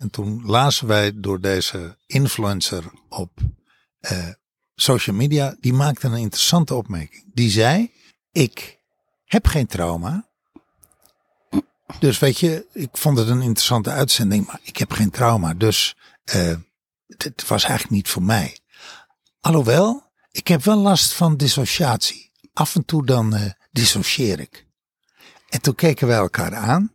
En toen lazen wij door deze influencer op eh, social media, die maakte een interessante opmerking. Die zei: Ik heb geen trauma. Dus weet je, ik vond het een interessante uitzending, maar ik heb geen trauma. Dus uh, het was eigenlijk niet voor mij. Alhoewel, ik heb wel last van dissociatie. Af en toe dan uh, dissocieer ik. En toen keken wij elkaar aan.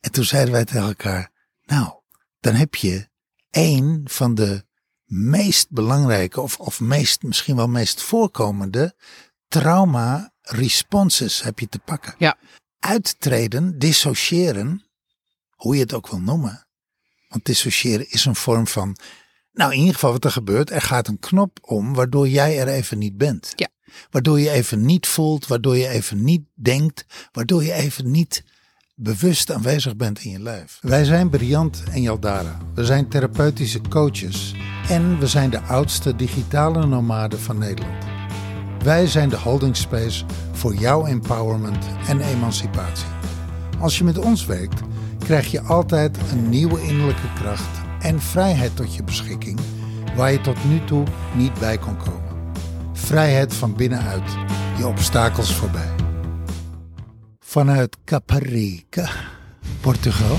En toen zeiden wij tegen elkaar, nou, dan heb je één van de meest belangrijke of, of meest, misschien wel meest voorkomende trauma responses heb je te pakken. Ja. Uittreden, dissociëren, hoe je het ook wil noemen. Want dissociëren is een vorm van, nou in ieder geval wat er gebeurt, er gaat een knop om waardoor jij er even niet bent. Ja. Waardoor je even niet voelt, waardoor je even niet denkt, waardoor je even niet bewust aanwezig bent in je lijf. Wij zijn Briant en Jaldara. We zijn therapeutische coaches en we zijn de oudste digitale nomaden van Nederland. Wij zijn de holding space voor jouw empowerment en emancipatie. Als je met ons werkt, krijg je altijd een nieuwe innerlijke kracht en vrijheid tot je beschikking waar je tot nu toe niet bij kon komen. Vrijheid van binnenuit, je obstakels voorbij. Vanuit Caparica, Portugal.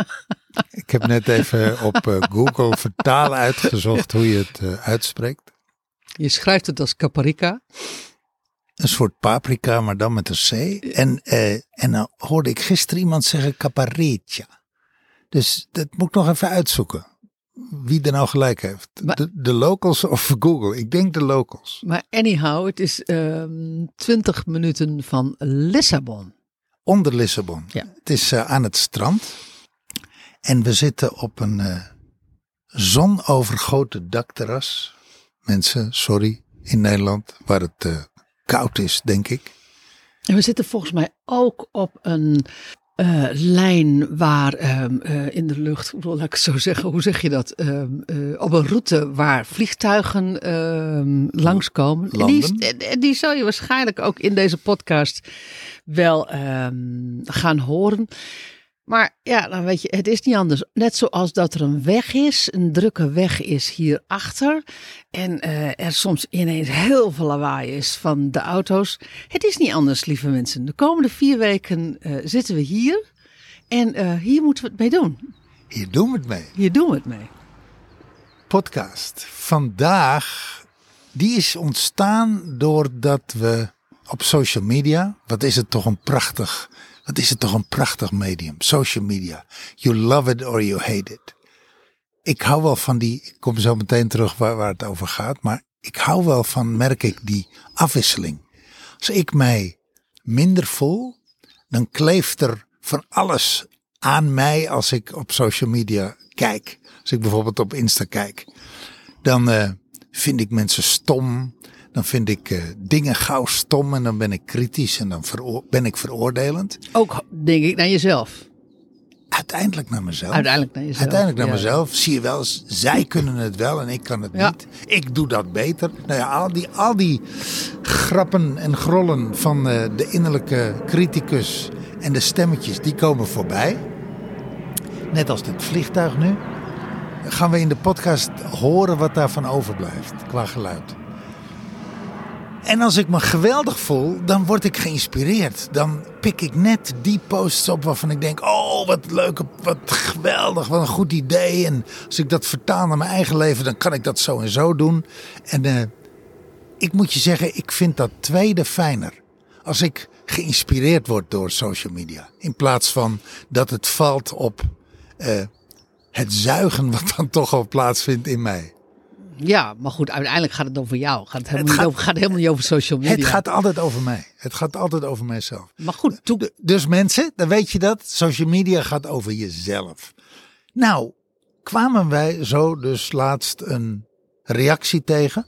Ik heb net even op uh, Google vertaal uitgezocht hoe je het uh, uitspreekt. Je schrijft het als Caparica. Een soort paprika, maar dan met een C. En, uh, en dan hoorde ik gisteren iemand zeggen Caparica. Dus dat moet ik nog even uitzoeken. Wie er nou gelijk heeft. Maar, de, de, locals of Google? Ik denk de locals. Maar anyhow, het is um, 20 minuten van Lissabon. Onder Lissabon. Ja. Het is uh, aan het strand. En we zitten op een uh, zonovergoten dakterras. Mensen, sorry, in Nederland, waar het uh, koud is, denk ik. En we zitten volgens mij ook op een uh, lijn waar um, uh, in de lucht, laat ik zo zeggen, hoe zeg je dat? Um, uh, op een route waar vliegtuigen um, langskomen. En die, die zou je waarschijnlijk ook in deze podcast wel gaan horen. Maar ja, dan weet je, het is niet anders. Net zoals dat er een weg is, een drukke weg is hierachter. En uh, er soms ineens heel veel lawaai is van de auto's. Het is niet anders, lieve mensen. De komende vier weken uh, zitten we hier. En uh, hier moeten we het mee doen. Hier doen we het mee. Hier doen we het mee. Podcast. Vandaag, die is ontstaan doordat we op social media, wat is het toch een prachtig wat is het toch een prachtig medium, social media. You love it or you hate it. Ik hou wel van die, ik kom zo meteen terug waar, waar het over gaat, maar ik hou wel van, merk ik, die afwisseling. Als ik mij minder voel, dan kleeft er van alles aan mij als ik op social media kijk. Als ik bijvoorbeeld op Insta kijk, dan uh, vind ik mensen stom. Dan vind ik uh, dingen gauw stom en dan ben ik kritisch en dan ben ik veroordelend. Ook denk ik naar jezelf. Uiteindelijk naar mezelf. Uiteindelijk naar jezelf. Uiteindelijk naar ja. mezelf. Zie je wel, zij kunnen het wel en ik kan het Ja. niet. Ik doe dat beter. Nou ja, al die, al die grappen en grollen van uh, de innerlijke criticus en de stemmetjes, die komen voorbij. Net als dit vliegtuig nu. Gaan we in de podcast horen wat daarvan overblijft qua geluid. En als ik me geweldig voel, dan word ik geïnspireerd. Dan pik ik net die posts op waarvan ik denk: oh, wat leuk, wat geweldig, wat een goed idee. En als ik dat vertaal naar mijn eigen leven, dan kan ik dat zo en zo doen. En uh, ik moet je zeggen, ik vind dat tweede fijner. Als ik geïnspireerd word door social media. In plaats van dat het valt op uh, het zuigen wat dan toch al plaatsvindt in mij. Ja, maar goed, uiteindelijk gaat het over jou. Gaat het, helemaal, gaat- niet over, gaat helemaal niet over social media. Het gaat altijd over mij. Het gaat altijd over mijzelf. Maar goed, toen, D- Dus mensen, dan weet je dat. Social media gaat over jezelf. Nou, kwamen wij zo dus laatst een reactie tegen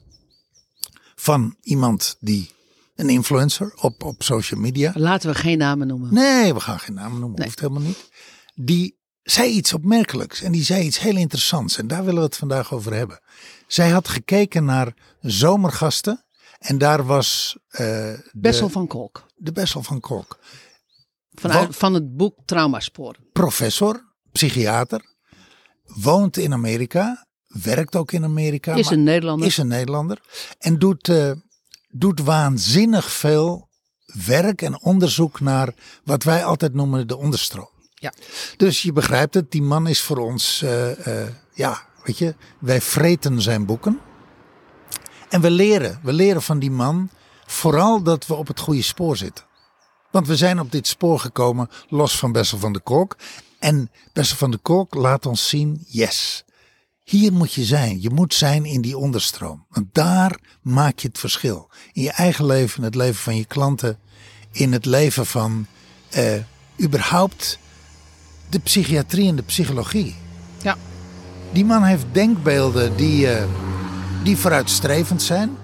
van iemand die, een influencer op, op social media. laten we geen namen noemen. Nee, we gaan geen namen noemen, Nee. hoeft helemaal niet. Die zei iets opmerkelijks en die zei iets heel interessants. En daar willen we het vandaag over hebben. Zij had gekeken naar zomergasten en daar was eh, de, Bessel van Kolk. de Bessel van Kolk. Vanuit, van het boek Traumasporen. professor, psychiater. woont in Amerika, werkt ook in Amerika. Is een Nederlander. is een Nederlander. En doet, eh, doet waanzinnig veel werk en onderzoek naar wat wij altijd noemen de onderstroom. Ja. Dus je begrijpt het, die man is voor ons, eh, ja, wij vreten zijn boeken. En we leren, we leren van die man vooral dat we op het goede spoor zitten. Want we zijn op dit spoor gekomen los van Bessel van de Kolk. En Bessel van de Kolk laat ons zien, yes, hier moet je zijn. Je moet zijn in die onderstroom. Want daar maak je het verschil. In je eigen leven, in het leven van je klanten, in het leven van eh, überhaupt de psychiatrie en de psychologie. Ja. Die man heeft denkbeelden die, eh, die vooruitstrevend zijn.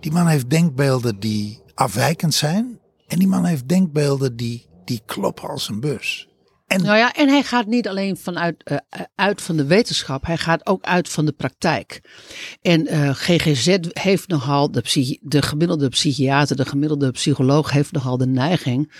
Die man heeft denkbeelden die afwijkend zijn. En die man heeft denkbeelden die, die kloppen als een bus. Nou ja, en hij gaat niet alleen vanuit eh, uit van de wetenschap, hij gaat ook uit van de praktijk. En eh, GGZ heeft nogal, de, de gemiddelde psychiater, de gemiddelde psycholoog heeft nogal de neiging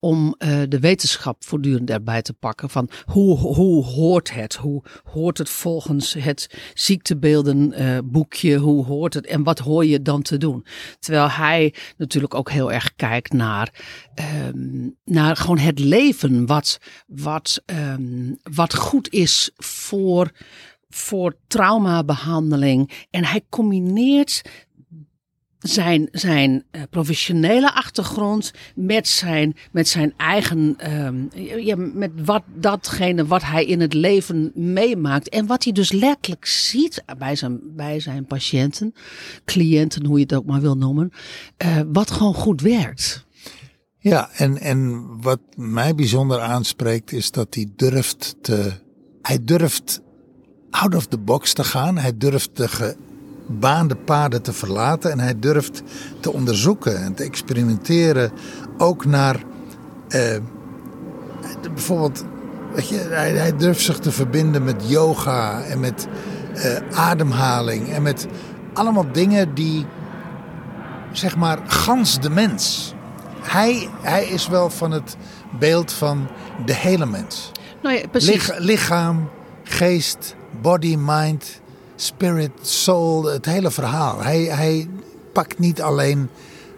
om eh, de wetenschap voortdurend erbij te pakken. Van hoe, hoe hoort het? Hoe hoort het volgens het ziektebeeldenboekje? boekje? hoe hoort het? En wat hoor je dan te doen? Terwijl hij natuurlijk ook heel erg kijkt naar, ehm, naar gewoon het leven wat, wat, ehm, wat goed is voor, voor traumabehandeling. En hij combineert zijn, zijn eh, professionele achtergrond met zijn, met zijn eigen, ehm, ja, met wat, datgene wat hij in het leven meemaakt. En wat hij dus letterlijk ziet bij zijn, bij zijn patiënten, cliënten, hoe je het ook maar wil noemen, eh, wat gewoon goed werkt. Ja, en, en wat mij bijzonder aanspreekt is dat hij durft te. Hij durft out of the box te gaan. Hij durft de gebaande paden te verlaten. En hij durft te onderzoeken en te experimenteren. Ook naar. eh, bijvoorbeeld. Weet je, hij, hij durft zich te verbinden met yoga en met eh, ademhaling. En met allemaal dingen die. Zeg maar, gans de mens. Hij, hij is wel van het beeld van de hele mens. Nou ja. Lich- lichaam, geest, body, mind, spirit, soul, het hele verhaal. Hij, hij pakt niet alleen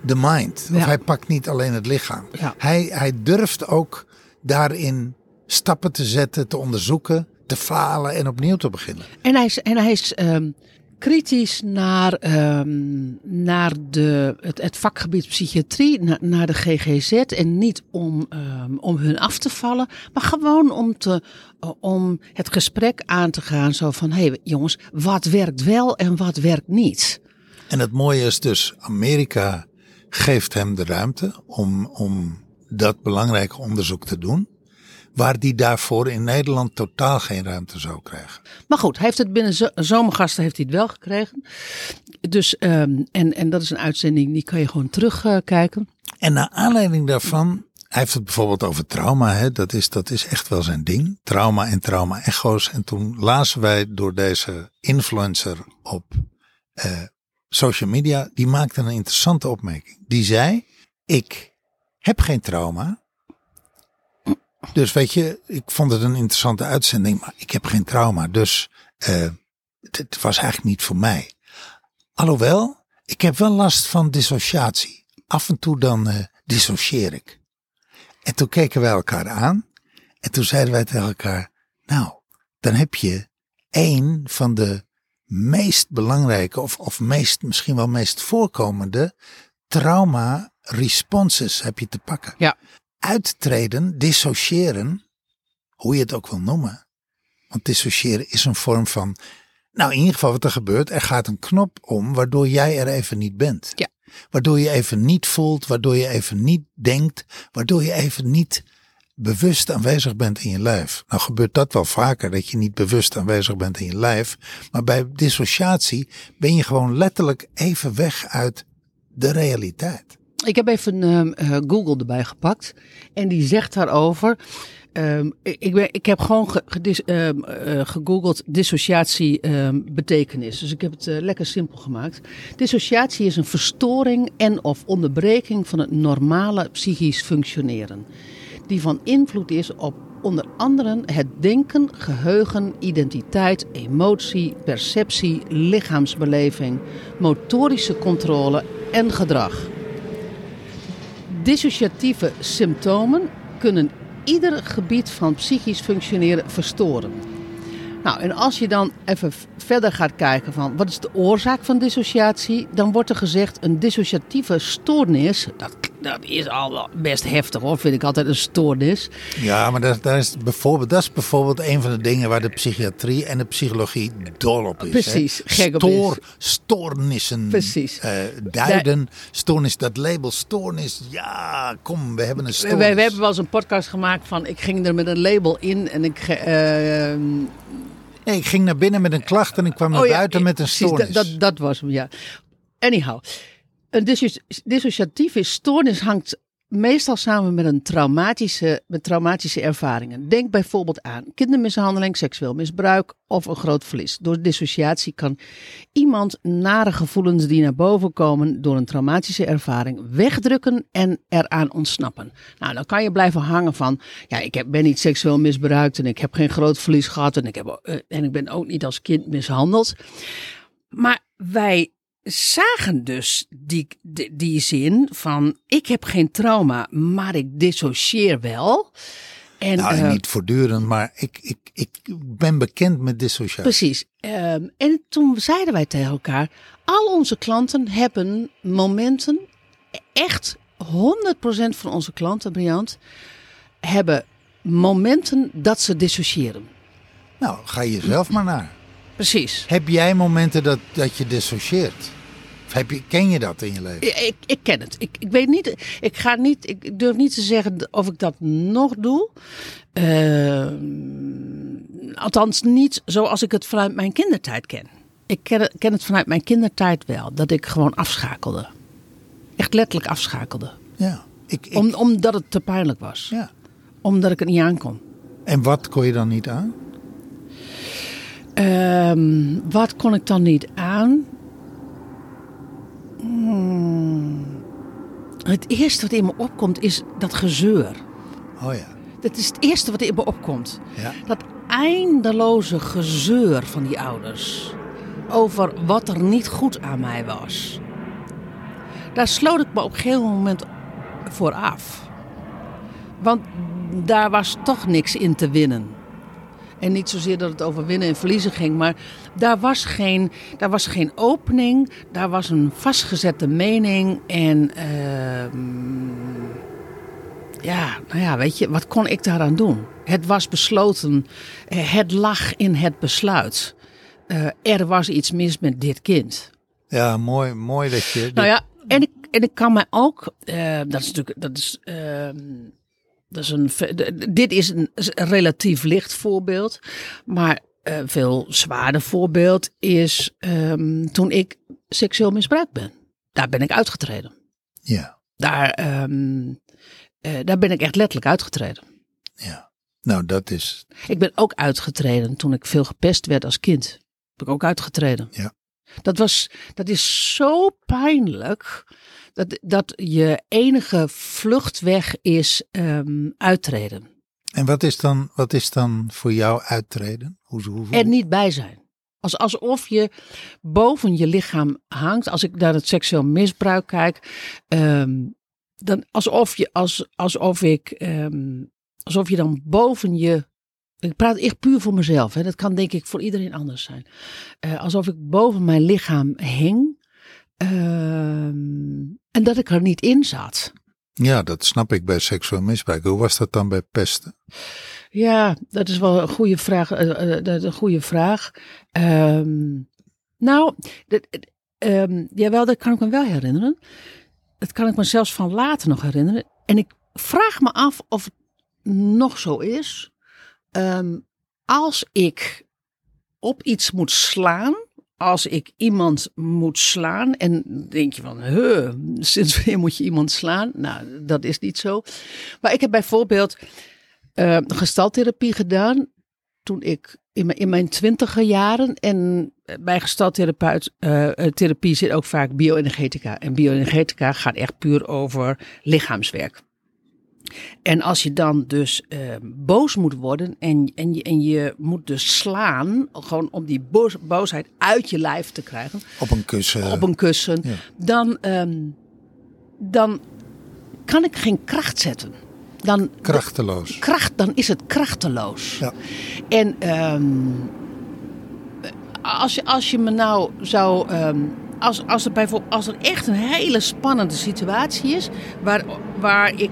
de mind, of Ja. hij pakt niet alleen het lichaam. Ja. Hij, hij durft ook daarin stappen te zetten, te onderzoeken, te falen en opnieuw te beginnen. En hij is, en hij is ehm, kritisch naar, ehm, naar de, het, het vakgebied psychiatrie, na- naar de GGZ. En niet om, ehm, om hun af te vallen, maar gewoon om, te, eh, om het gesprek aan te gaan. Zo van, hé hey, jongens, wat werkt wel en wat werkt niet? En het mooie is dus, Amerika geeft hem de ruimte om, om dat belangrijke onderzoek te doen. Waar die daarvoor in Nederland totaal geen ruimte zou krijgen. Maar goed, hij heeft het binnen zo- zomergasten heeft hij het wel gekregen. Dus, ehm, en, en dat is een uitzending, die kan je gewoon terugkijken. En naar aanleiding daarvan, hij heeft het bijvoorbeeld over trauma. Hè? Dat, is, dat is echt wel zijn ding. Trauma en trauma-echo's. En toen lazen wij door deze influencer op eh, social media. Die maakte een interessante opmerking. Die zei, ik heb geen trauma. Dus weet je, ik vond het een interessante uitzending. Maar ik heb geen trauma. Dus eh, het, was eigenlijk niet voor mij. Alhoewel, ik heb wel last van dissociatie. Af en toe dan eh, dissocieer ik. En toen keken wij elkaar aan. En toen zeiden wij tegen elkaar, nou, dan heb je één van de meest belangrijke of, of meest, misschien wel meest voorkomende trauma responses heb je te pakken. Ja. Uittreden, dissociëren, hoe je het ook wil noemen. Want dissociëren is een vorm van, nou in ieder geval wat er gebeurt, er gaat een knop om waardoor jij er even niet bent. Ja. Waardoor je even niet voelt, waardoor je even niet denkt, waardoor je even niet bewust aanwezig bent in je lijf. Nou gebeurt dat wel vaker, dat je niet bewust aanwezig bent in je lijf. Maar bij dissociatie ben je gewoon letterlijk even weg uit de realiteit. Ik heb even ehm, eh, Google erbij gepakt. En die zegt daarover. ehm, ik, ben, ik heb gewoon ehm, eh, gegoogeld dissociatie betekenis. Dus ik heb het eh, lekker simpel gemaakt. Dissociatie is een verstoring en of onderbreking van het normale psychisch functioneren. Die van invloed is op onder andere het denken, geheugen, identiteit, emotie, perceptie, lichaamsbeleving, motorische controle en gedrag. Dissociatieve symptomen kunnen ieder gebied van psychisch functioneren verstoren. Nou, en als je dan even verder gaat kijken van wat is de oorzaak van dissociatie, dan wordt er gezegd een dissociatieve stoornis, dat, dat is al wel best heftig hoor, vind ik altijd een stoornis. Ja, maar dat, dat, is bijvoorbeeld, dat is bijvoorbeeld een van de dingen waar de psychiatrie en de psychologie dol op is. Precies, hè? gek op Stoor, is. Stoornissen Precies. eh, duiden. Stoornis, dat label stoornis. Ja, kom, we hebben een We, stoornis. we, we hebben wel eens een podcast gemaakt van ik ging er met een label in en ik... eh, Nee, ik ging naar binnen met een klacht en ik kwam naar Oh ja, buiten met een stoornis. Dat, dat, dat was hem, ja. Anyhow, een dissoci- dissociatieve stoornis hangt meestal samen met een traumatische, met traumatische ervaringen. Denk bijvoorbeeld aan kindermishandeling, seksueel misbruik of een groot verlies. Door dissociatie kan iemand nare gevoelens die naar boven komen door een traumatische ervaring wegdrukken en eraan ontsnappen. Nou, dan kan je blijven hangen van, ja, ik heb, ben niet seksueel misbruikt en ik heb geen groot verlies gehad en ik, heb, eh, en ik ben ook niet als kind mishandeld. Maar wij zagen dus die, die, die zin van ik heb geen trauma, maar ik dissocieer wel. En, Nou, eh, niet voortdurend, maar ik, ik, ik ben bekend met dissociatie. Precies. Ehm, en toen zeiden wij tegen elkaar, al onze klanten hebben momenten, echt 100% van onze klanten, Briant, hebben momenten dat ze dissociëren. Nou, ga je zelf maar naar. Precies. Heb jij momenten dat, dat je dissocieert? Of heb je, ken je dat in je leven? Ik, ik, ik ken het. Ik, ik weet niet. Ik ga niet. Ik durf niet te zeggen of ik dat nog doe. Ehm, althans, niet zoals ik het vanuit mijn kindertijd ken. Ik ken het, ken het vanuit mijn kindertijd wel. Dat ik gewoon afschakelde. Echt letterlijk afschakelde. Ja. Ik, ik, Om, omdat het te pijnlijk was. ja. Omdat ik het niet aankon. En wat kon je dan niet aan? Ehm, wat kon ik dan niet aan? Hmm. Het eerste wat in me opkomt is dat gezeur. Oh ja. Dat is het eerste wat in me opkomt. Ja. Dat eindeloze gezeur van die ouders. Over wat er niet goed aan mij was. Daar sloot ik me op een gegeven moment voor af. Want daar was toch niks in te winnen. En niet zozeer dat het over winnen en verliezen ging, maar daar was geen, daar was geen opening. Daar was een vastgezette mening. En ehm, ja, nou ja, weet je, wat kon ik daaraan doen? Het was besloten. Eh, Het lag in het besluit. Eh, er was iets mis met dit kind. Ja, mooi, mooi dat je... Nou ja, en ik, en ik kan mij ook, eh, dat is natuurlijk, dat is, ehm, dat is een, dit is een relatief licht voorbeeld, maar een veel zwaarder voorbeeld is ehm, toen ik seksueel misbruikt ben. Daar ben ik uitgetreden. Ja, Daar, ehm, eh, daar ben ik echt letterlijk uitgetreden. ja. Nou, dat is... Ik ben ook uitgetreden toen ik veel gepest werd als kind. Ben ik ook uitgetreden. Ja. Dat, was, dat is zo pijnlijk dat, dat je enige vluchtweg is ehm, uittreden. En wat is dan, wat is dan voor jou uittreden? Hoe, hoe, hoe- Er niet bij zijn. Als, alsof je boven je lichaam hangt. Als ik naar het seksueel misbruik kijk. ehm, dan alsof, je, als, alsof, ik, ehm, alsof je dan boven je. Ik praat echt puur voor mezelf. Hè. Dat kan denk ik voor iedereen anders zijn. Eh, alsof ik boven mijn lichaam hing. Ehm, en dat ik er niet in zat. Ja, dat snap ik bij seksueel misbruik. Hoe was dat dan bij pesten? Ja, dat is wel een goede vraag. eh, eh, een goede vraag. Ehm, nou, dat, ehm, jawel, dat kan ik me wel herinneren. Dat kan ik me zelfs van later nog herinneren. En ik vraag me af of het nog zo is. Als ik op iets moet slaan, als ik iemand moet slaan, en denk je van, huh, sinds wanneer moet je iemand slaan? Nou, dat is niet zo. Maar ik heb bijvoorbeeld eh gestaltherapie gedaan toen ik in mijn, in mijn twintiger jaren. En bij gestaltherapeut eh, therapie zit ook vaak bioenergetica. En bioenergetica gaat echt puur over lichaamswerk. En als je dan dus eh, boos moet worden en, en, je, en je moet dus slaan, gewoon om die boos, boosheid uit je lijf te krijgen, Op een kussen. op een kussen, ja. dan, ehm, dan kan ik geen kracht zetten. Dan, Krachteloos. kracht, dan is het krachteloos. Ja. En ehm, als, je, als je me nou zou. ehm, als, als, er bijvoorbeeld, als er echt een hele spannende situatie is. Waar, waar ik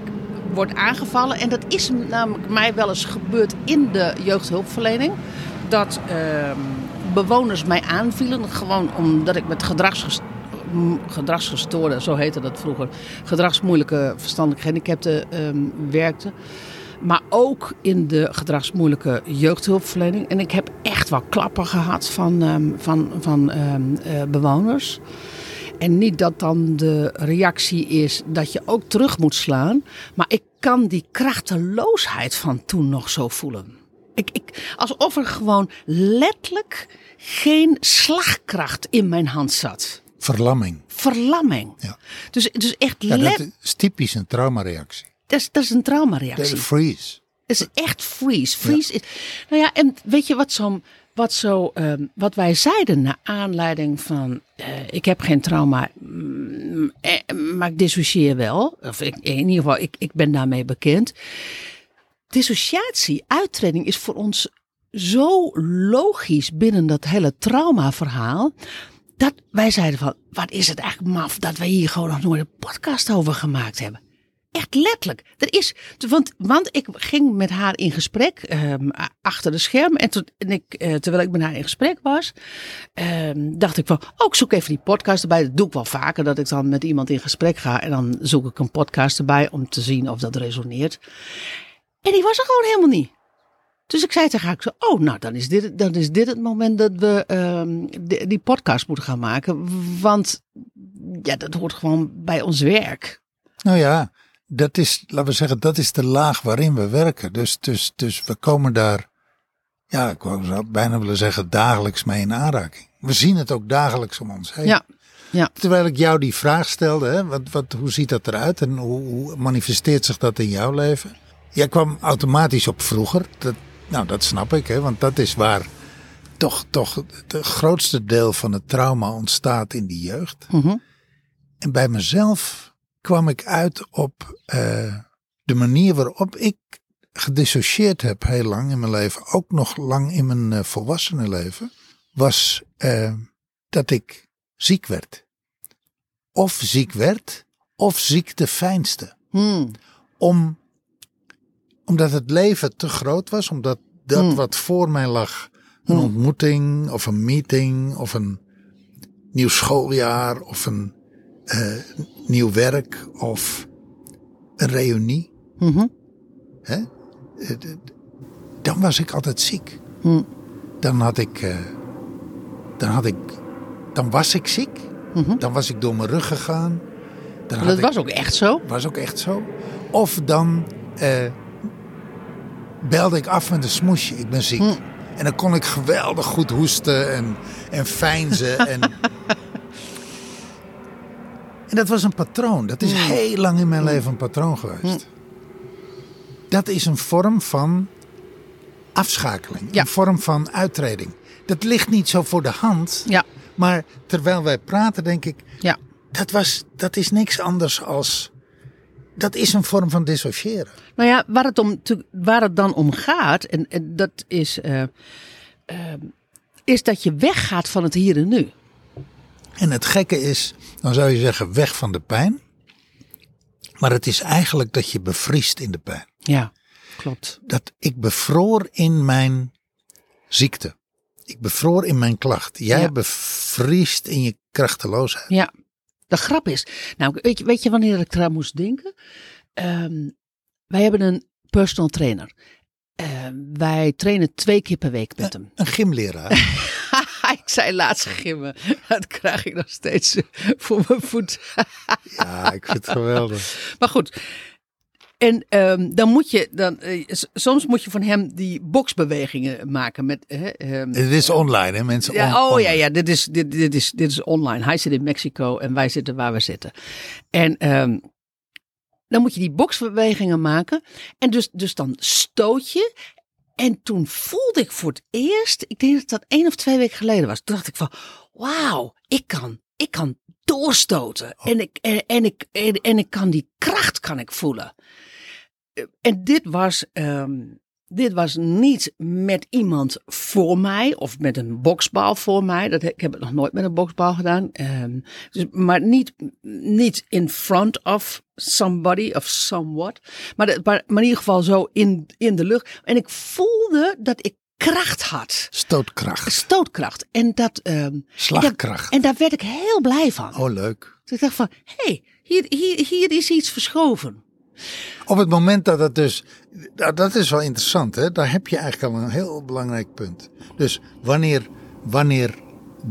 word aangevallen. En dat is namelijk mij wel eens gebeurd in de jeugdhulpverlening. Dat ehm, bewoners mij aanvielen. Gewoon omdat ik met gedragsgest gedragsgestoorde, zo heette dat vroeger. Gedragsmoeilijke verstandelijke gehandicapten ehm, werkte. Maar ook in de gedragsmoeilijke jeugdhulpverlening. En ik heb echt wel klappen gehad van, ehm, van, van eh, bewoners. En niet dat dan de reactie is dat je ook terug moet slaan. Maar ik kan die krachteloosheid van toen nog zo voelen. Ik, ik, alsof er gewoon letterlijk geen slagkracht in mijn hand zat. Verlamming. Verlamming. Ja. Dus, dus echt Ja, dat is typisch een traumareactie. dat, is, dat is een traumareactie. De freeze. Het is echt freeze. Freeze is. Nou ja, en weet je wat zo. Wat, zo, ehm, wat wij zeiden naar aanleiding van. eh, ik heb geen trauma, mm, eh, maar ik dissocieer wel. Of in ieder geval, ik, ik ben daarmee bekend. Dissociatie, uittreding is voor ons zo logisch binnen dat hele traumaverhaal. Dat wij zeiden van, wat is het eigenlijk maf dat wij hier gewoon nog nooit een podcast over gemaakt hebben. Echt letterlijk. Er is, want, want ik ging met haar in gesprek ehm, achter de scherm. En, toen, en ik, eh, terwijl ik met haar in gesprek was, ehm, dacht ik van, oh, ik zoek even die podcast erbij. Dat doe ik wel vaker, dat ik dan met iemand in gesprek ga. En dan zoek ik een podcast erbij om te zien of dat resoneert. En die was er gewoon helemaal niet. Dus ik zei tegen haar, ik oh, nou, dan is dit, is dit het moment dat we ehm, die, die podcast moeten gaan maken. Want ja, dat hoort gewoon bij ons werk. Nou ja, dat is, laten we zeggen, dat is de laag waarin we werken. Dus, dus, dus we komen daar, ja, ik zou bijna willen zeggen, dagelijks mee in aanraking. We zien het ook dagelijks om ons heen. Ja, ja. Terwijl ik jou die vraag stelde, hè, wat, wat, hoe ziet dat eruit en hoe, hoe manifesteert zich dat in jouw leven? Jij kwam automatisch op vroeger. Dat, nou, dat snap ik, hè, want dat is waar toch, toch het grootste deel van het trauma ontstaat in die jeugd. Mhm. En bij mezelf kwam ik uit op eh, de manier waarop ik gedissocieerd heb heel lang in mijn leven, ook nog lang in mijn uh, volwassenenleven, was uh, dat ik ziek werd. Of ziek werd, of ziek de fijnste. Hmm. Om, omdat het leven te groot was, omdat dat Hmm. wat voor mij lag, een Hmm. ontmoeting of een meeting of een nieuw schooljaar of een uh, nieuw werk of een reunie. Mhm. Hè? Dan was ik altijd ziek. Hmm. Dan had ik, uh, dan had ik, dan was ik ziek. Mhm. Dan was ik door mijn rug gegaan. Dan Dat was ook echt zo. Was ook echt zo. Of dan uh, belde ik af met een smoesje. Ik ben ziek. En dan kon ik geweldig goed hoesten en, en fijnzen. en, en dat was een patroon. Dat is Hmm. heel lang in mijn leven een patroon geweest. Dat is een vorm van afschakeling. Ja. Een vorm van uittreding. Dat ligt niet zo voor de hand. Ja. Maar terwijl wij praten, denk ik, Ja. dat, was, dat is niks anders als. Dat is een vorm van dissociëren. Nou ja, waar het, om, te- waar het dan om gaat, en, en dat is, eh, eh, is dat je weggaat van het hier en nu. En het gekke is, dan zou je zeggen, weg van de pijn. Maar het is eigenlijk dat je bevriest in de pijn. Ja, klopt. Dat ik bevroor in mijn ziekte. Ik bevroor in mijn klacht. Jij Ja. bevriest in je krachteloosheid. Ja, de grap is, nou weet je, weet je wanneer ik eraan moest denken? Ehm, wij hebben een personal trainer. Ehm, wij trainen twee keer per week met hem. Een gymleraar. ik zei laatst gimmen, dat krijg ik nog steeds voor mijn voet. ja, ik vind het geweldig. Maar goed. En ehm, dan moet je, dan, eh, soms moet je van hem die boksbewegingen maken met. ehm, Het is online, hè mensen? ja, oh ja, ja, dit is, dit, dit, is, dit is online. Hij zit in Mexico en wij zitten waar we zitten. En, ehm, dan moet je die boksbewegingen maken. En dus, dus dan stoot je. En toen voelde ik voor het eerst, ik denk dat dat één of twee weken geleden was. Toen dacht ik van, wauw, ik kan, ik kan doorstoten. En, ik, en, en, ik, en, en ik kan die kracht kan ik voelen. En dit was, ehm, dit was niet met iemand voor mij of met een boksbal voor mij. Dat, ik heb het nog nooit met een boksbal gedaan. Ehm, dus, maar niet, niet in front of somebody of somewhat. Maar, de- maar, maar in ieder geval zo in, in de lucht. En ik voelde dat ik kracht had. Stootkracht. Stootkracht. En, dat, ehm, Slagkracht. en daar werd ik heel blij van. Oh, leuk. Dus ik dacht van, hé, hey, hier, hier, hier is iets verschoven. Op het moment dat het dus. nou, Dat is wel interessant, hè? Daar heb je eigenlijk al een heel belangrijk punt. Dus wanneer, wanneer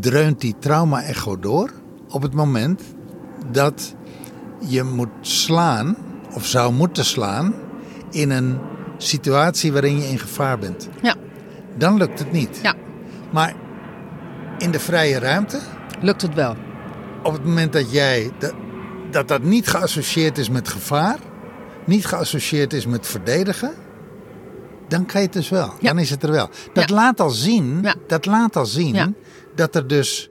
dreunt die trauma-echo door? Op het moment dat je moet slaan, of zou moeten slaan, in een situatie waarin je in gevaar bent. Ja, Dan lukt het niet. ja, Maar in de vrije ruimte, lukt het wel. op het moment dat jij dat dat, dat niet geassocieerd is met gevaar, niet geassocieerd is met verdedigen, dan kan je het dus wel. Ja. Dan is het er wel. Dat Ja. laat al zien, Ja. dat laat al zien dat er dus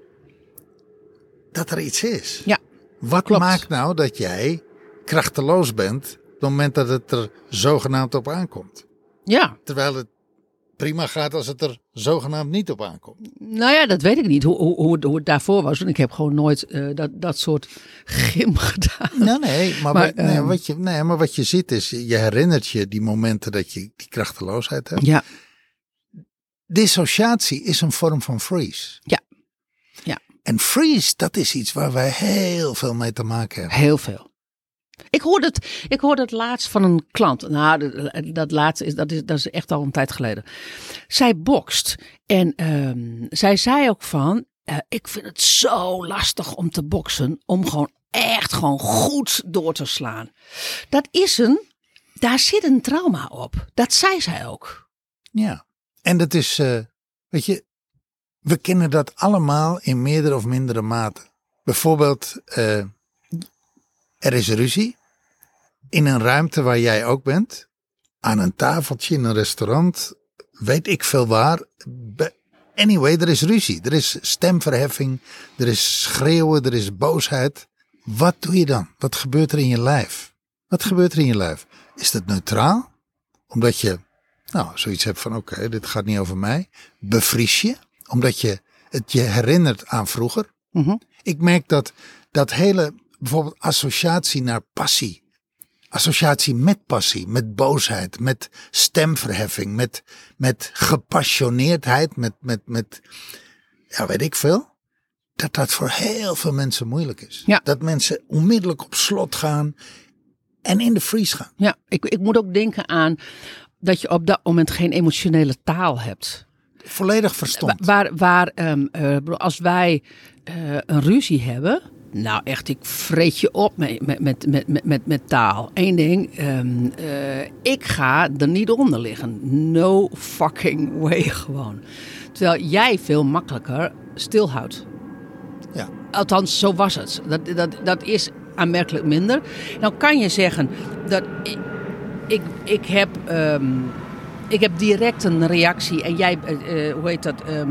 dat er iets is. Ja, Wat klopt. maakt nou dat jij krachteloos bent op het moment dat het er zogenaamd op aankomt? ja. Terwijl het prima gaat als het er zogenaamd niet op aankomt. Nou ja, dat weet ik niet hoe, hoe, hoe, het- hoe het daarvoor was. Want ik heb gewoon nooit eh, dat, dat soort gym gedaan. Nee, nee, maar, Maar, wat, nee, ehm, wat je, nee, maar wat je ziet is, je herinnert je die momenten dat je die krachteloosheid hebt. Ja, Dissociatie is een vorm van freeze. Ja. Ja. En freeze, dat is iets waar wij heel veel mee te maken hebben. heel veel. Ik hoorde het, ik hoorde het laatst van een klant. Nou, dat, laatste is dat, is, dat is echt al een tijd geleden. Zij bokst. En ehm, zij zei ook van, eh, ik vind het zo lastig om te boksen. Om gewoon echt gewoon goed door te slaan. Dat is een, daar zit een trauma op. Dat zei zij ook. Ja. En dat is, eh, weet je, we kennen dat allemaal in meerdere of mindere mate. Bijvoorbeeld, eh, er is ruzie in een ruimte waar jij ook bent, aan een tafeltje in een restaurant, weet ik veel waar. Anyway, er is ruzie, er is stemverheffing, er is schreeuwen, er is boosheid. Wat doe je dan? Wat gebeurt er in je lijf? Wat gebeurt er in je lijf? Is dat neutraal? Omdat je nou, zoiets hebt van oké, dit gaat niet over mij. Bevries je, omdat je het je herinnert aan vroeger. Mhm. Ik merk dat dat hele, bijvoorbeeld associatie naar passie. Associatie met passie, met boosheid, met stemverheffing, met, met gepassioneerdheid, met, met, met, ja weet ik veel. Dat dat voor heel veel mensen moeilijk is. Ja. Dat mensen onmiddellijk op slot gaan en in de freeze gaan. Ja, ik, ik moet ook denken aan dat je op dat moment geen emotionele taal hebt. Volledig verstomd. Wa- Waar, waar ehm, eh, als wij eh, een ruzie hebben. Nou, echt, ik vreet je op met, met, met, met, met, taal. Eén ding, ehm, eh, ik ga er niet onder liggen. No fucking way gewoon. Terwijl jij veel makkelijker stilhoudt. Ja. Althans, zo was het. Dat, dat, dat is aanmerkelijk minder. Nou kan je zeggen dat ik, ik, ik heb. ehm, ik heb direct een reactie en jij, eh, hoe heet dat? eh,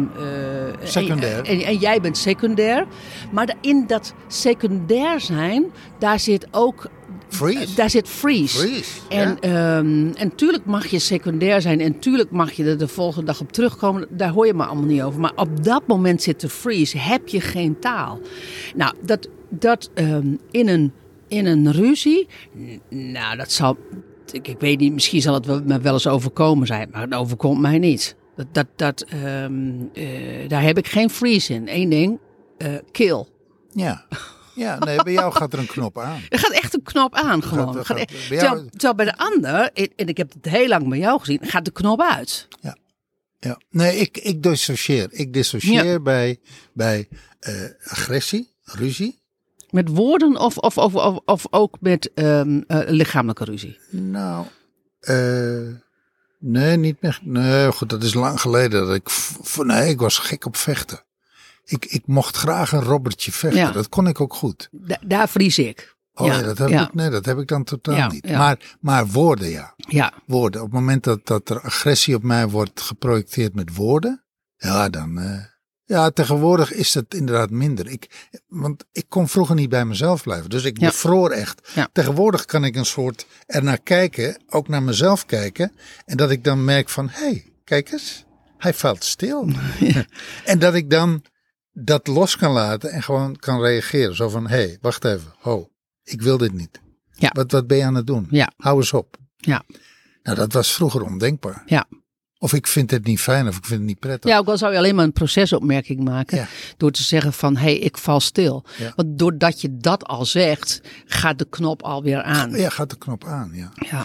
Secundair. En, en, en jij bent secundair. Maar in dat secundair zijn, daar zit ook. Freeze. Daar zit freeze. Freeze, En, ja. ehm, en tuurlijk mag je secundair zijn en tuurlijk mag je er de volgende dag op terugkomen. Daar hoor je me allemaal niet over. Maar op dat moment zit de freeze. Heb je geen taal. Nou, dat, dat ehm, in, een, in een ruzie. Nou, dat zal. Ik, ik weet niet, misschien zal het me wel eens overkomen zijn. Maar het overkomt mij niet. Dat, dat, dat, ehm, eh, daar heb ik geen freeze in. Eén ding: eh, kill. Ja. Ja, nee, bij jou gaat er een knop aan. Er gaat echt een knop aan gewoon. Gaat gaat- bij jou- terwijl, terwijl bij de ander, en ik heb het heel lang bij jou gezien, gaat de knop uit. Ja. Nee, ik, ik dissocieer. Ik dissocieer Ja. bij, bij eh, agressie, ruzie. Met woorden of, of, of, of, of ook met ehm, eh, lichamelijke ruzie. Nou, eh, nee, niet meer. Nee, goed, dat is lang geleden. Dat ik, nee, ik was gek op vechten. Ik, ik mocht graag een robbertje vechten. Ja. Dat kon ik ook goed. Da- daar vries ik. Oh Ja, ja, dat heb ja. ik, nee, dat heb ik dan totaal Ja, niet. Maar, maar woorden, ja. Ja, Woorden. Op het moment dat, dat er agressie op mij wordt geprojecteerd met woorden, ja, dan. eh, ja, tegenwoordig is het inderdaad minder. Ik, want ik kon vroeger niet bij mezelf blijven. Dus ik Ja. bevroor echt. Ja. Tegenwoordig kan ik een soort ernaar kijken, ook naar mezelf kijken. En dat ik dan merk van, hé, hey, kijk eens, hij valt stil. en dat ik dan dat los kan laten en gewoon kan reageren. Zo van, hé, hey, wacht even, ho, ik wil dit niet. Ja. Wat, wat ben je aan het doen? Ja. Hou eens op. ja, Nou, dat was vroeger ondenkbaar. ja. Of ik vind het niet fijn of ik vind het niet prettig. Ja, ook al zou je alleen maar een procesopmerking maken. Ja. Door te zeggen van, hé, hey, ik val stil. Ja. Want doordat je dat al zegt, gaat de knop alweer aan. Ja, gaat de knop aan, ja. Ja,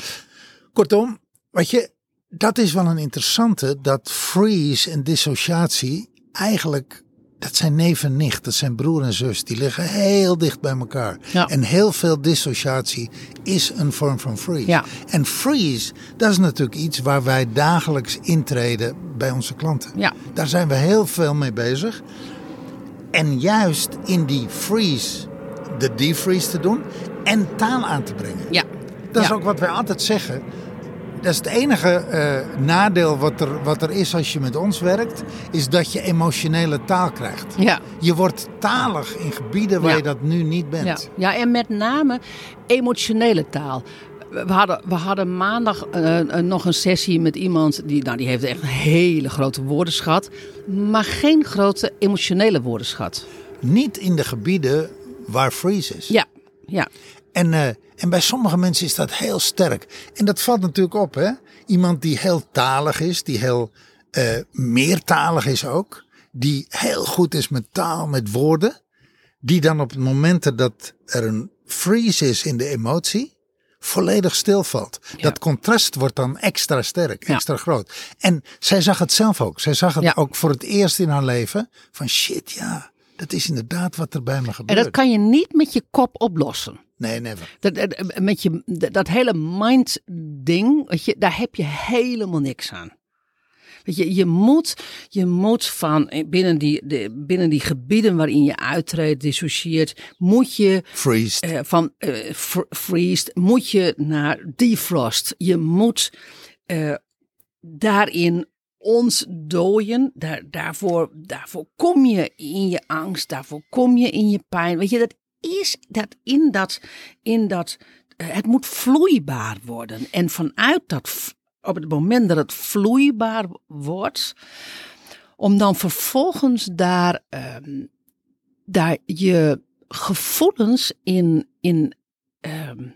Kortom, weet je, dat is wel een interessante, dat freeze en dissociatie eigenlijk, dat zijn neef en nicht, dat zijn broer en zus, die liggen heel dicht bij elkaar. Ja. En heel veel dissociatie is een vorm van freeze. Ja. En freeze, dat is natuurlijk iets waar wij dagelijks intreden bij onze klanten. Ja. Daar zijn we heel veel mee bezig. En juist in die freeze, de defreeze te doen en taal aan te brengen. ja. Dat is ook wat wij altijd zeggen. Dat is het enige eh, nadeel wat er, wat er is als je met ons werkt, is dat je emotionele taal krijgt. Ja. Je wordt talig in gebieden waar Ja. je dat nu niet bent. Ja, ja, en met name emotionele taal. We hadden, we hadden maandag eh, eh, nog een sessie met iemand die, nou, die heeft echt een hele grote woordenschat, maar geen grote emotionele woordenschat. Niet in de gebieden waar freeze is. Ja, ja, En, en bij sommige mensen is dat heel sterk. En dat valt natuurlijk op, hè? Iemand die heel talig is, die heel eh, meertalig is ook, die heel goed is met taal, met woorden, die dan op het moment dat er een freeze is in de emotie, volledig stilvalt. Dat contrast wordt dan extra sterk, Ja. extra groot. En zij zag het zelf ook. Zij zag het Ja. ook voor het eerst in haar leven van shit, ja, dat is inderdaad wat er bij me En gebeurt. dat kan je niet met je kop oplossen. Nee, never. Dat, dat- met je, dat, dat hele mind ding, weet je, daar heb je helemaal niks aan. Weet je, je moet, je moet van eh, binnen die, de, binnen die gebieden waarin je uittreedt, dissocieert, moet je Freeze. eh, van eh fr- freeze, moet je naar defrost. Je moet eh, daarin ontdooien. Daar, daarvoor, daarvoor kom je in je angst, daarvoor kom je in je pijn. Weet je, dat is dat in dat, in dat eh, het moet vloeibaar worden. En vanuit dat, op het moment dat het vloeibaar wordt, om dan vervolgens daar, ehm, daar je gevoelens in, in, ehm,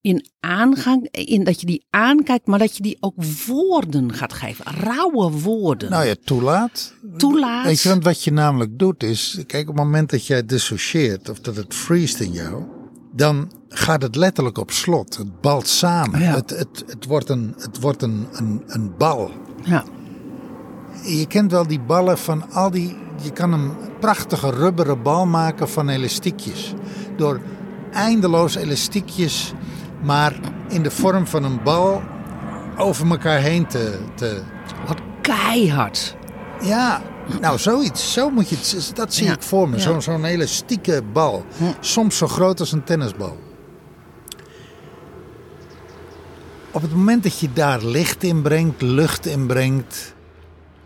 in aangang, in dat je die aankijkt, maar dat je die ook woorden gaat geven. Rauwe woorden. Nou ja, toelaat. Toelaat. Je, want wat je namelijk doet is, kijk, op het moment dat jij dissocieert of dat het freest in jou, dan gaat het letterlijk op slot. Het balt samen. Ja. Het, het, het wordt, een, het wordt een, een, een bal. Ja, Je kent wel die ballen van al die. Je kan een prachtige rubberen bal maken van elastiekjes. Door eindeloos elastiekjes, maar in de vorm van een bal over elkaar heen te, te, wat keihard. Ja, nou zoiets. Zo moet je het, dat zie Ja. ik voor me. Ja. Zo, zo'n elastieke bal. Soms zo groot als een tennisbal. Op het moment dat je daar licht in brengt, lucht in brengt,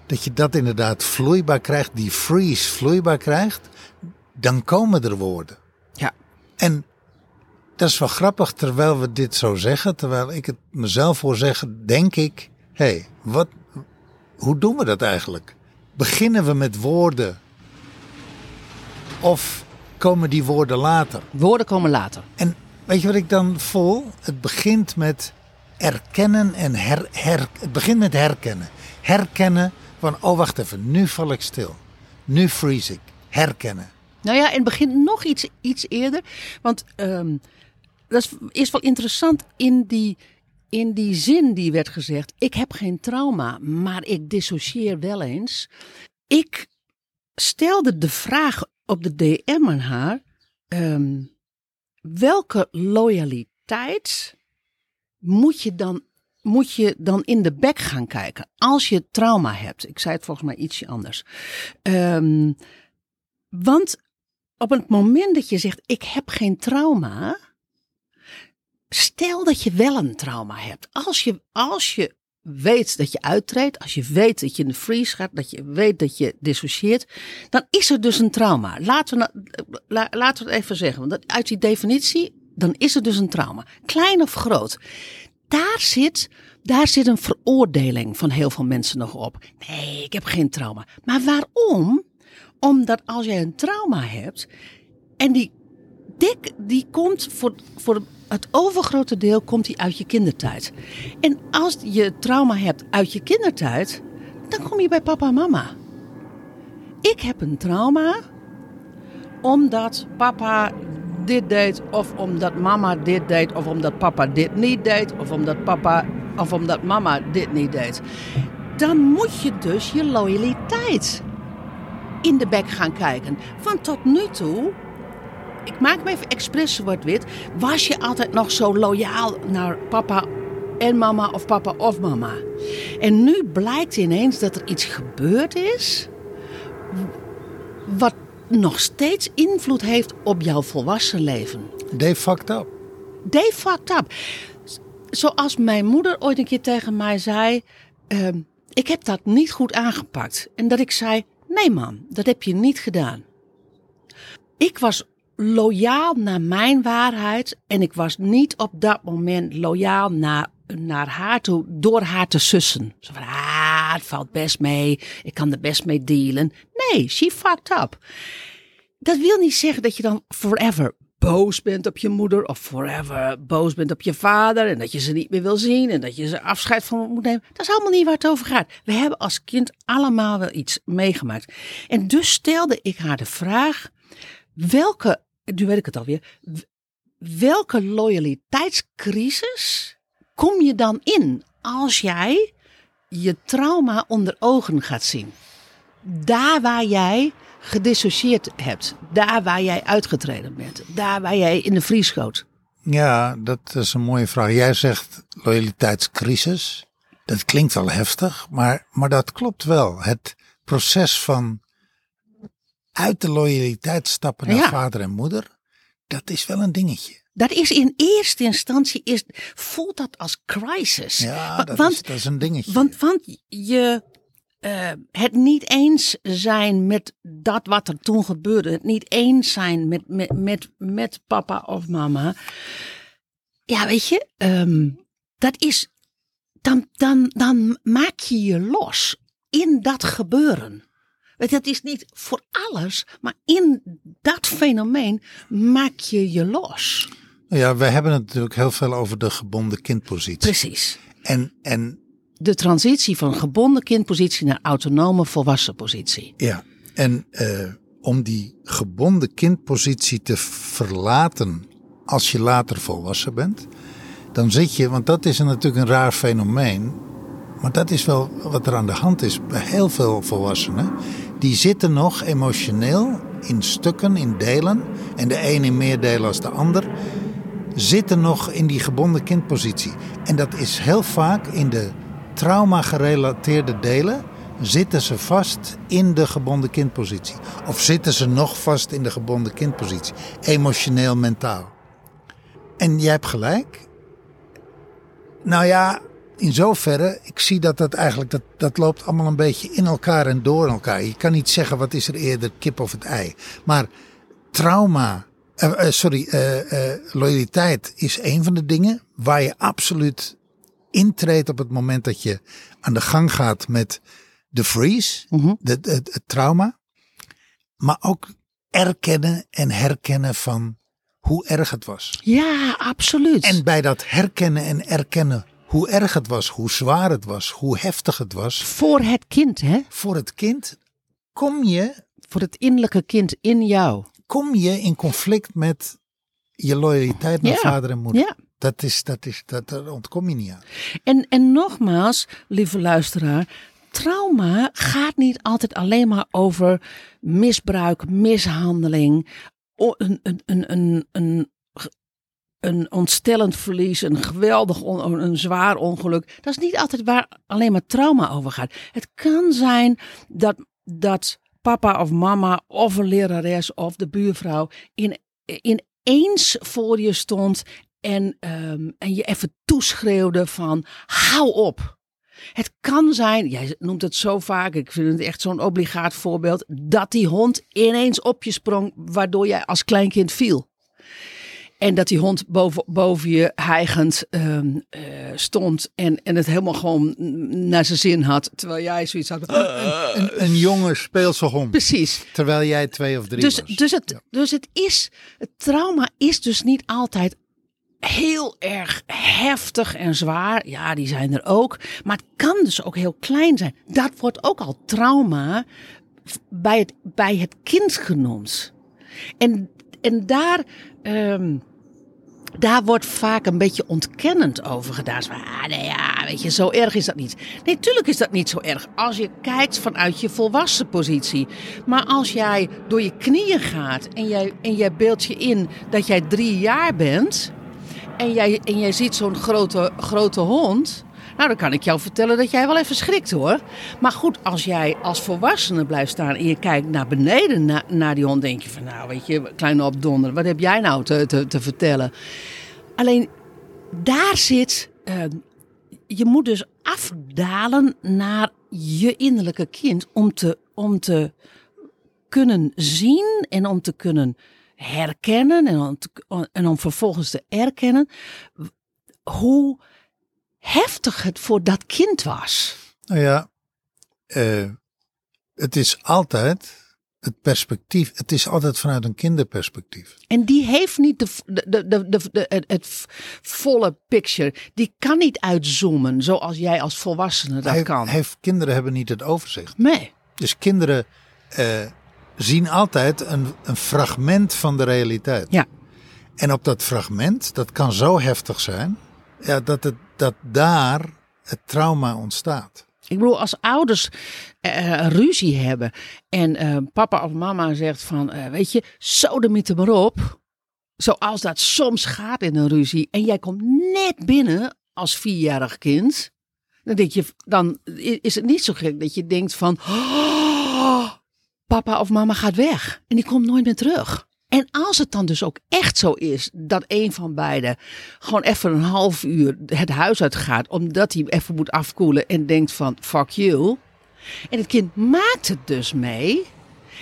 dat je dat inderdaad vloeibaar krijgt, die freeze vloeibaar krijgt, dan komen er woorden. Ja, En dat is wel grappig, terwijl we dit zo zeggen, terwijl ik het mezelf hoor zeggen, denk ik, hé, hey, wat, hoe doen we dat eigenlijk? Beginnen we met woorden? Of komen die woorden later? woorden komen later. En weet je wat ik dan voel? Het begint met erkennen en her, her, het begint met herkennen. Herkennen van, oh wacht even, nu val ik stil. Nu freeze ik. Herkennen. Nou ja, en het begint nog iets, iets eerder. Want ehm, dat is, wel interessant in die, in die zin die werd gezegd. Ik heb geen trauma, maar ik dissocieer wel eens. Ik stelde de vraag op de DM aan haar. ehm, welke loyaliteit moet je dan moet je dan in de bek gaan kijken als je trauma hebt. Ik zei het volgens mij ietsje anders. Ehm, want op het moment dat je zegt: Ik heb geen trauma, stel dat je wel een trauma hebt. Als je, als je weet dat je uittreedt, als je weet dat je in de freeze gaat, dat je weet dat je dissocieert, dan is er dus een trauma. Laten we, la, laten we het even zeggen, want uit die definitie, dan is er dus een trauma. Klein of groot. Daar zit, daar zit een veroordeling van heel veel mensen nog op. Nee, ik heb geen trauma. Maar waarom? Omdat als jij een trauma hebt en die dik, die komt voor, voor het overgrote deel komt die uit je kindertijd. En als je trauma hebt uit je kindertijd, dan kom je bij papa en mama. Ik heb een trauma omdat papa dit deed, of omdat mama dit deed, of omdat papa dit niet deed, of omdat papa of omdat mama dit niet deed. Dan moet je dus je loyaliteit in de bek gaan kijken. Want tot nu toe ik maak me even expres zwart-wit. Was je altijd nog zo loyaal naar papa en mama of papa of mama? En nu blijkt ineens dat er iets gebeurd is. wat nog steeds invloed heeft op jouw volwassen leven. They fucked up. They fucked up. Zoals mijn moeder ooit een keer tegen mij zei: ehm, Ik heb dat niet goed aangepakt. En dat ik zei: Nee, man, dat heb je niet gedaan. Ik was loyaal naar mijn waarheid. En ik was niet op dat moment loyaal naar, naar haar toe door haar te sussen. Zo van, ah, het valt best mee. Ik kan er best mee dealen. Nee, she fucked up. Dat wil niet zeggen dat je dan forever boos bent op je moeder of forever boos bent op je vader en dat je ze niet meer wil zien en dat je ze afscheid van moet nemen. Dat is allemaal niet waar het over gaat. We hebben als kind allemaal wel iets meegemaakt. En dus stelde ik haar de vraag: welke nu weet ik het alweer. Welke loyaliteitscrisis kom je dan in als jij je trauma onder ogen gaat zien? Daar waar jij gedissocieerd hebt, daar waar jij uitgetreden bent, daar waar jij in de vries schoot. Ja, dat is een mooie vraag. Jij zegt loyaliteitscrisis. Dat klinkt wel heftig, maar, maar dat klopt wel. Het proces van uit de loyaliteit stappen naar vader en moeder, dat is wel een dingetje. Dat is in eerste instantie, is, voelt dat als crisis. Ja, dat, want, is, dat is een dingetje. Want, want je, uh, het niet eens zijn met dat wat er toen gebeurde. Het niet eens zijn met, met, met, met papa of mama. Ja, weet je, um, dat is, dan, dan, dan maak je je los in dat gebeuren. Het is niet voor alles, maar in dat fenomeen maak je je los. Ja, we hebben het natuurlijk heel veel over de gebonden kindpositie. Precies. En, en de transitie van gebonden kindpositie naar autonome volwassen positie. Ja, en uh, om die gebonden kindpositie te verlaten als je later volwassen bent, dan zit je, want dat is natuurlijk een raar fenomeen, maar dat is wel wat er aan de hand is bij heel veel volwassenen die zitten nog emotioneel in stukken, in delen. En de een in meer delen als de ander. Zitten nog in die gebonden kindpositie. En dat is heel vaak in de trauma-gerelateerde delen. Zitten ze vast in de gebonden kindpositie? Of zitten ze nog vast in de gebonden kindpositie? Emotioneel, mentaal. En jij hebt gelijk. Nou ja, in zoverre, ik zie dat dat eigenlijk, dat, dat loopt allemaal een beetje in elkaar en door elkaar. Je kan niet zeggen wat is er eerder, kip of het ei. Maar trauma, uh, uh, sorry, uh, loyaliteit is een van de dingen waar je absoluut intreedt op het moment dat je aan de gang gaat met de freeze, mm de, het trauma. Maar ook erkennen en herkennen van hoe erg het was. Ja, absoluut. En bij dat herkennen en erkennen hoe erg het was, hoe zwaar het was, hoe heftig het was. Voor het kind, hè? Voor het kind kom je. Voor het innerlijke kind in jou. Kom je in conflict met je loyaliteit naar vader en moeder. Ja. Dat, is, dat, is, dat, daar ontkom je niet aan. En, en nogmaals, lieve luisteraar, trauma gaat niet altijd alleen maar over misbruik, mishandeling, een, een, een, een, een ontstellend verlies, een geweldig, een zwaar ongeluk. Dat is niet altijd waar alleen maar trauma over gaat. Het kan zijn dat, dat papa of mama of een lerares of de buurvrouw in, ineens voor je stond En, ehm, en je even toeschreeuwde van hou op. Het kan zijn, jij noemt het zo vaak, ik vind het echt zo'n obligaat voorbeeld, dat die hond ineens op je sprong, waardoor jij als kleinkind viel. En dat die hond boven, boven je hijgend ehm, eh, stond en, en het helemaal gewoon naar zijn zin had. Terwijl jij zoiets had. Een, een jonge speelse hond. Precies. Terwijl jij twee of drie Dus, was. dus, het, Ja. dus het is, het trauma is dus niet altijd heel erg heftig en zwaar. Ja, die zijn er ook. Maar het kan dus ook heel klein zijn. Dat wordt ook al trauma bij het, bij het kind genoemd. En, en daar, ehm, daar wordt vaak een beetje ontkennend over gedaan. Zo ah, nee, ja, weet je, zo erg is dat niet. Nee, tuurlijk is dat niet zo erg als je kijkt vanuit je volwassen positie. Maar als jij door je knieën gaat en jij, en jij beeldt je in dat jij drie jaar bent... en jij, en jij ziet zo'n grote, grote hond... Nou, dan kan ik jou vertellen dat jij wel even schrikt hoor. Maar goed, als jij als volwassene blijft staan en je kijkt naar beneden na- naar die hond, denk je van nou, weet je, kleine opdonder, wat heb jij nou te, te, te vertellen? Alleen daar zit, eh, je moet dus afdalen naar je innerlijke kind om te, om te kunnen zien en om te kunnen herkennen en om, en om vervolgens te erkennen hoe heftig het voor dat kind was. Nou ja, eh, het is altijd het perspectief. Het is altijd vanuit een kinderperspectief. En die heeft niet de, de, de, de, de- het, volle picture. Die kan niet uitzoomen zoals jij als volwassene dat Hij- kan. heeft- kinderen hebben niet het overzicht. Nee. Dus kinderen eh, zien altijd een, een fragment van de realiteit. Ja. En op dat fragment, dat kan zo heftig zijn, ja, dat, het, dat daar het trauma ontstaat. Ik bedoel, als ouders eh, ruzie hebben en eh, papa of mama zegt van, eh, weet je, sodemiet er maar op. Zoals dat soms gaat in een ruzie. En jij komt net binnen als vierjarig kind. Dan je, dan is het niet zo gek dat je denkt van, "Oh, papa of mama gaat weg. En die komt nooit meer terug. En als het dan dus ook echt zo is dat een van beiden gewoon even een half uur het huis uitgaat, omdat hij even moet afkoelen en denkt van fuck you. En het kind maakt het dus mee.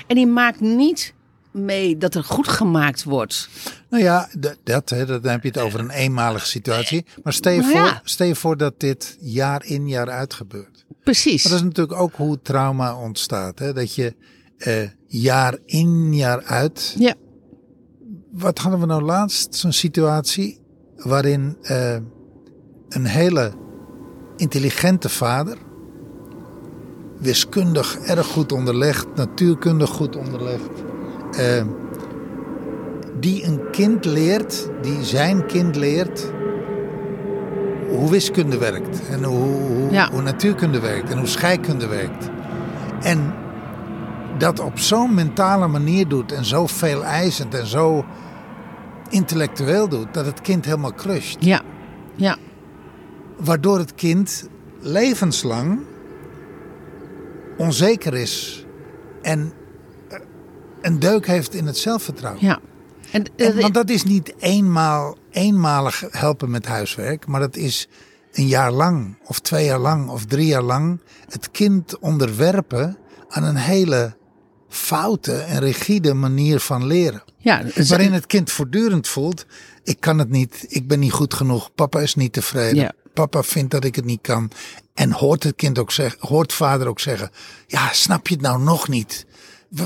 En die maakt niet mee dat er goed gemaakt wordt. Nou ja, d- dat, hè, dan heb je het over een eenmalige situatie. Maar stel je, Nou voor, stel je voor dat dit jaar in jaar uit gebeurt. Precies. Maar dat is natuurlijk ook hoe trauma ontstaat. Hè? Dat je eh, jaar in jaar uit. Ja. Wat hadden we nou laatst? Zo'n situatie waarin eh, een hele intelligente vader. Wiskundig erg goed onderlegd, natuurkundig goed onderlegd. eh, die een kind leert, die zijn kind leert hoe wiskunde werkt. En hoe, hoe, Ja. hoe natuurkunde werkt en hoe scheikunde werkt. En dat op zo'n mentale manier doet en zo veel eisend en zo intellectueel doet, dat het kind helemaal crusht. Ja. Ja. Waardoor het kind levenslang onzeker is en eh, een deuk heeft in het zelfvertrouwen. Ja. En, En, eh, want dat is niet eenmaal, eenmalig helpen met huiswerk, maar dat is een jaar lang, of twee jaar lang, of drie jaar lang het kind onderwerpen aan een hele foute en rigide manier van leren. ja, het- Waarin het kind voortdurend voelt: ik kan het niet, ik ben niet goed genoeg, papa is niet tevreden, Ja. papa vindt dat ik het niet kan. En hoort het kind ook zeggen, hoort vader ook zeggen: ja, snap je het nou nog niet?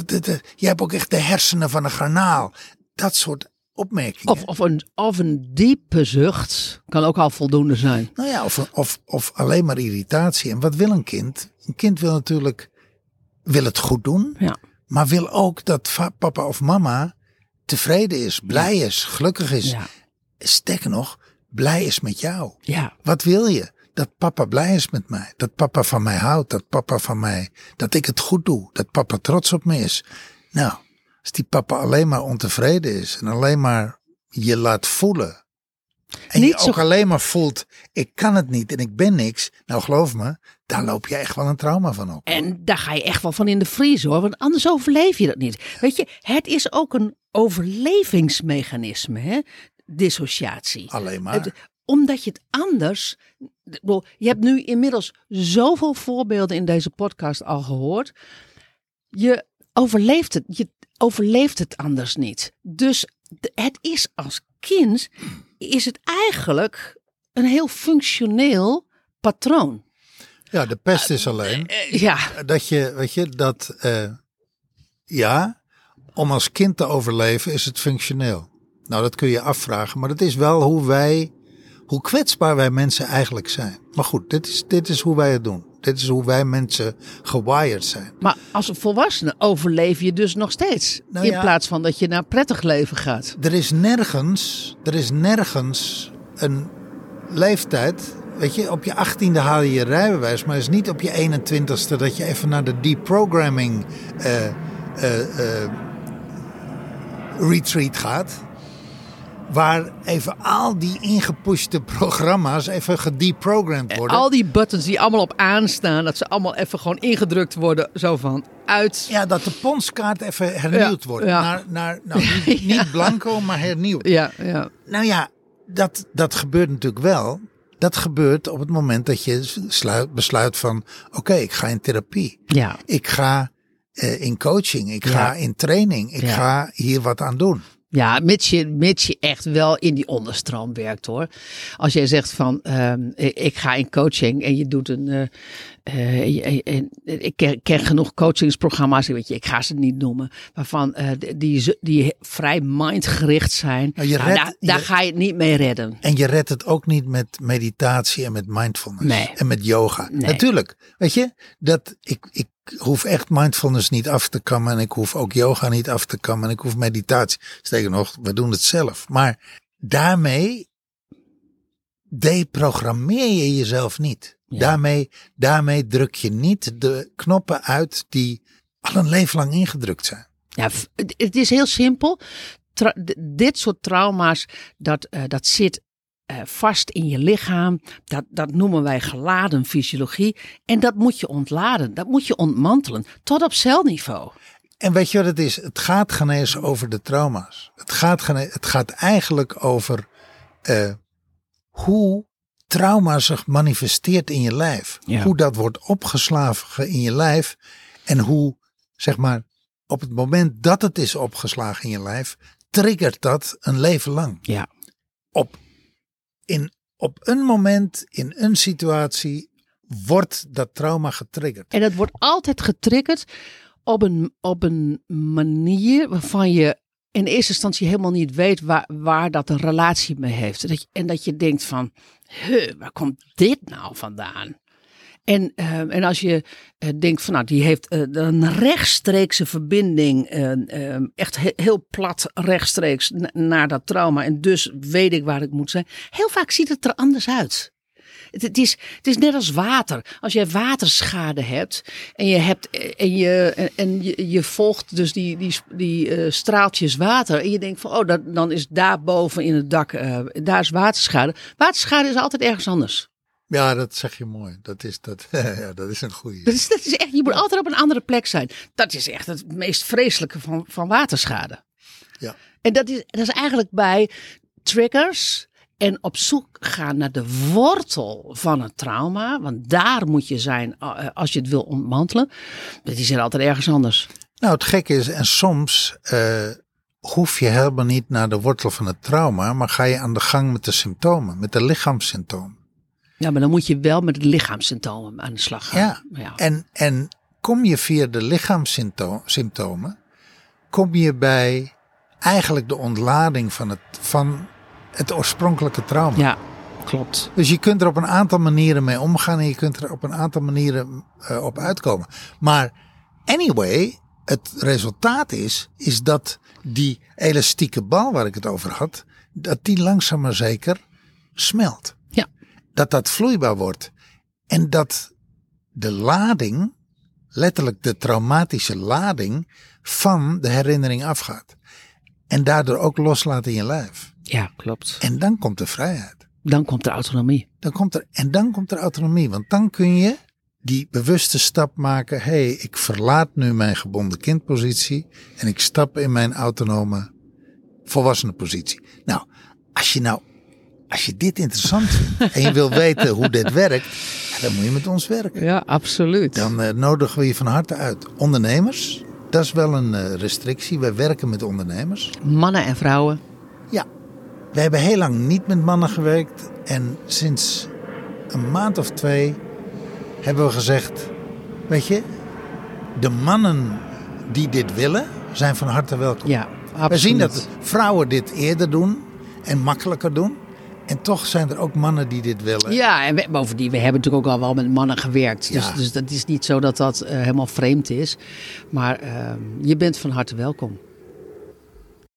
Eh, jij hebt ook echt de hersenen van een garnaal. Dat soort opmerkingen. Of, of, een, of een diepe zucht kan ook al voldoende zijn. Nou ja, of, of, of alleen maar irritatie. En wat wil een kind? Een kind wil natuurlijk wil het goed doen, Ja. Maar wil ook dat papa of mama tevreden is, blij is, gelukkig is. Ja. Sterker nog, blij is met jou. Ja. Wat wil je? Dat papa blij is met mij. Dat papa van mij houdt. Dat papa van mij. Dat ik het goed doe. Dat papa trots op me is. Nou, als die papa alleen maar ontevreden is. En alleen maar je laat voelen. En Niet je zo- ook alleen maar voelt. Ik kan het niet en ik ben niks. Nou geloof me. Daar loop je echt wel een trauma van op. En daar ga je echt wel van in de vriezer hoor, want anders overleef je dat niet. Weet je, het is ook een overlevingsmechanisme. Hè? dissociatie. Alleen maar. Het- omdat je het anders. Je hebt nu inmiddels zoveel voorbeelden in deze podcast al gehoord. Je overleeft het. Je overleeft het anders niet. Dus het is als kind. Is het eigenlijk een heel functioneel patroon. Ja, de pest is alleen Eh, ja, dat je, weet je, dat, eh, ja, om als kind te overleven is het functioneel. Nou, dat kun je afvragen, maar dat is wel hoe wij, hoe kwetsbaar wij mensen eigenlijk zijn. Maar goed, dit is, dit is hoe wij het doen. Dit is hoe wij mensen gewired zijn. maar als een volwassene overleef je dus nog steeds. Nou in ja. plaats van dat je naar prettig leven gaat. Er is nergens, er is nergens een leeftijd. Weet je, op je achttiende haal je je rijbewijs, maar het is niet op je 21ste dat je even naar de deprogramming eh, eh, eh, retreat gaat. Waar even al die ingepushte programma's even gedeprogrammed worden. Al die buttons die allemaal op aanstaan, dat ze allemaal even gewoon ingedrukt worden. Zo van uit. Ja, dat de ponskaart even hernieuwd Ja, wordt. ja. Naar, naar, nou, niet, niet blanco, maar hernieuwd. Ja, ja. Nou ja, dat, dat gebeurt natuurlijk wel. Dat gebeurt op het moment dat je sluit, besluit van... oké, ik ga in therapie. ja. Ik ga eh, in coaching. Ik Ja. ga in training. Ik Ja. ga hier wat aan doen. Ja, mits je, mits je echt wel in die onderstroom werkt hoor. Als jij zegt van ehm, ik, ik ga in coaching en je doet een. eh, eh, je- en ik ken, genoeg coachingsprogramma's, weet je, ik ga ze niet noemen, waarvan eh, die, die, vrij mindgericht zijn. Nou, je Nou, redt- daar, daar je- ga je het niet mee redden. En je redt het ook niet met meditatie en met mindfulness. Nee. En met yoga. Nee. Natuurlijk. Weet je, dat ik, ik hoef echt mindfulness niet af te kammen. En ik hoef ook yoga niet af te kammen. En ik hoef meditatie. Sterker nog, we doen het zelf. Maar daarmee deprogrammeer je jezelf niet. Ja. Daarmee, daarmee druk je niet de knoppen uit die al een leven lang ingedrukt zijn. Ja, het, is heel simpel. Tra- dit soort trauma's, dat, eh, dat zit eh, vast in je lichaam. Dat, dat noemen wij geladen fysiologie. En dat moet je ontladen. Dat moet je ontmantelen. Tot op celniveau. En weet je wat het is? Het gaat geen eens over de trauma's. Het gaat, het gaat eigenlijk over eh, hoe trauma zich manifesteert in je lijf. Ja. Hoe dat wordt opgeslagen in je lijf. En hoe, zeg maar, op het moment dat het is opgeslagen in je lijf, triggert dat een leven lang. Ja. Op, in, op een moment, in een situatie, wordt dat trauma getriggerd. En dat wordt altijd getriggerd op een, op een manier waarvan je in eerste instantie helemaal niet weet waar, waar dat een relatie mee heeft. Dat je, en dat je denkt van, huh, waar komt dit nou vandaan? En, eh, en als je eh, denkt van nou, die heeft eh, een rechtstreekse verbinding, eh, eh, echt he- heel plat rechtstreeks na- naar dat trauma. En dus weet ik waar ik moet zijn. Heel vaak ziet het er anders uit. Het, het, is, het is net als water. Als jij waterschade hebt en je, hebt, eh, en je, en, en je, je volgt dus die, die, die eh, straaltjes water. En je denkt van, oh, dat, dan is daar boven in het dak, eh, daar is waterschade. Waterschade is altijd ergens anders. Ja, dat zeg je mooi. Dat is, dat, ja, dat is een goede. Dat is, dat is echt, je moet altijd op een andere plek zijn. Dat is echt het meest vreselijke van, van waterschade. Ja. En dat is, dat is eigenlijk bij triggers en op zoek gaan naar de wortel van het trauma. Want daar moet je zijn eh, als je het wil ontmantelen. Dat is er altijd ergens anders. Nou, het gekke is, en soms eh, hoef je helemaal niet naar de wortel van het trauma, maar ga je aan de gang met de symptomen, met de lichaamssymptomen. Ja, maar dan moet je wel met de lichaamssymptomen aan de slag gaan. Ja. ja. En, en kom je via de lichaamssymptomen, kom je bij eigenlijk de ontlading van het, van het oorspronkelijke trauma. Ja, klopt. Dus je kunt er op een aantal manieren mee omgaan en je kunt er op een aantal manieren eh, op uitkomen. Maar anyway, het resultaat is, is dat die elastieke bal waar ik het over had, dat die langzaam maar zeker smelt. Ja. Dat dat vloeibaar wordt. En dat de lading, letterlijk de traumatische lading van de herinnering afgaat. En daardoor ook loslaat in je lijf. Ja, klopt. En dan komt de vrijheid. Dan komt de autonomie. Dan komt er, en dan komt er autonomie. Want dan kun je die bewuste stap maken. Hé, hey, ik verlaat nu mijn gebonden kindpositie. En ik stap in mijn autonome volwassene positie. Nou, als je nou, als je dit interessant vindt en je wil weten hoe dit werkt, dan moet je met ons werken. Ja, absoluut. Dan uh, nodigen we je van harte uit. Ondernemers, dat is wel een uh, restrictie. Wij werken met ondernemers. Mannen en vrouwen. Ja, we hebben heel lang niet met mannen gewerkt. En sinds een maand of twee hebben we gezegd: Weet je, de mannen die dit willen, zijn van harte welkom. Ja, absoluut. We zien dat vrouwen dit eerder doen en makkelijker doen. En toch zijn er ook mannen die dit willen. Ja, en we, bovendien, we hebben natuurlijk ook al wel met mannen gewerkt. Dus, Ja. dus dat is niet zo dat dat eh, helemaal vreemd is. Maar eh, je bent van harte welkom.